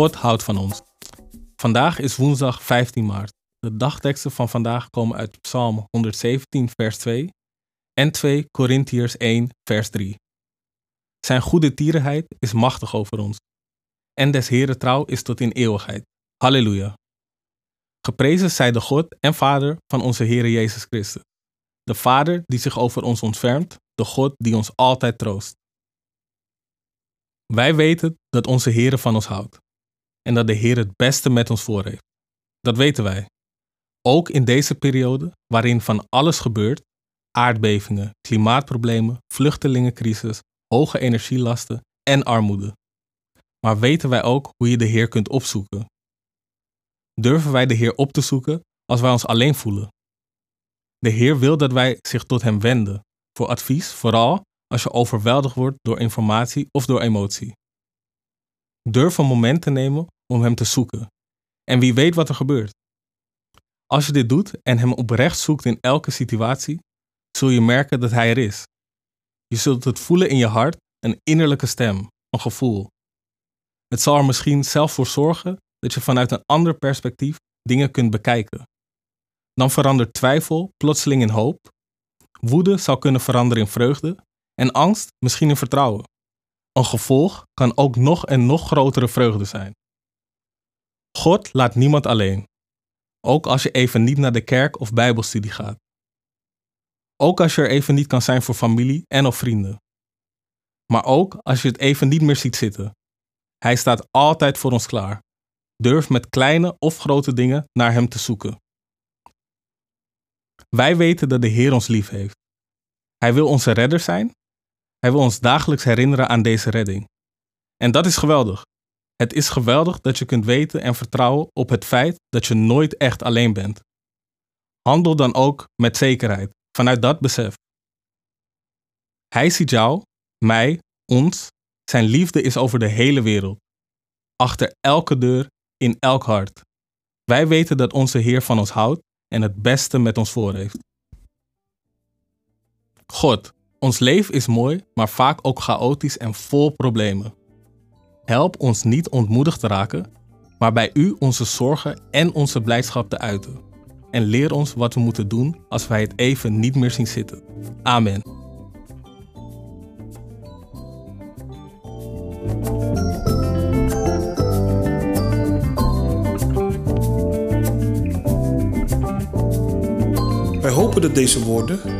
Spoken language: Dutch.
God houdt van ons. Vandaag is woensdag 15 maart. De dagteksten van vandaag komen uit Psalm 117, vers 2 en 2 Korintiërs 1, vers 3. Zijn goede tierenheid is machtig over ons. En des Heren trouw is tot in eeuwigheid. Halleluja. Geprezen zij de God en Vader van onze Heere Jezus Christus. De Vader die zich over ons ontfermt, de God die ons altijd troost. Wij weten dat onze Heere van ons houdt en dat de Heer het beste met ons voor heeft. Dat weten wij. Ook in deze periode waarin van alles gebeurt, aardbevingen, klimaatproblemen, vluchtelingencrisis, hoge energielasten en armoede. Maar weten wij ook hoe je de Heer kunt opzoeken? Durven wij de Heer op te zoeken als wij ons alleen voelen? De Heer wil dat wij zich tot Hem wenden voor advies, vooral als je overweldigd wordt door informatie of door emotie. Durf een moment te nemen om Hem te zoeken. En wie weet wat er gebeurt. Als je dit doet en Hem oprecht zoekt in elke situatie, zul je merken dat Hij er is. Je zult het voelen in je hart, een innerlijke stem, een gevoel. Het zal er misschien zelf voor zorgen dat je vanuit een ander perspectief dingen kunt bekijken. Dan verandert twijfel plotseling in hoop, woede zal kunnen veranderen in vreugde en angst misschien in vertrouwen. Een gevolg kan ook nog een nog grotere vreugde zijn. God laat niemand alleen, ook als je even niet naar de kerk of bijbelstudie gaat. Ook als je er even niet kan zijn voor familie en of vrienden. Maar ook als je het even niet meer ziet zitten. Hij staat altijd voor ons klaar. Durf met kleine of grote dingen naar Hem te zoeken. Wij weten dat de Heer ons lief heeft. Hij wil onze redder zijn hij wil ons dagelijks herinneren aan deze redding. En dat is geweldig. Het is geweldig dat je kunt weten en vertrouwen op het feit dat je nooit echt alleen bent. Handel dan ook met zekerheid, vanuit dat besef. Hij ziet jou, mij, ons. Zijn liefde is over de hele wereld. Achter elke deur, in elk hart. Wij weten dat onze Heer van ons houdt en het beste met ons voor heeft. God, ons leven is mooi, maar vaak ook chaotisch en vol problemen. Help ons niet ontmoedigd te raken, maar bij U onze zorgen en onze blijdschap te uiten. En leer ons wat we moeten doen als wij het even niet meer zien zitten. Amen. Wij hopen dat deze woorden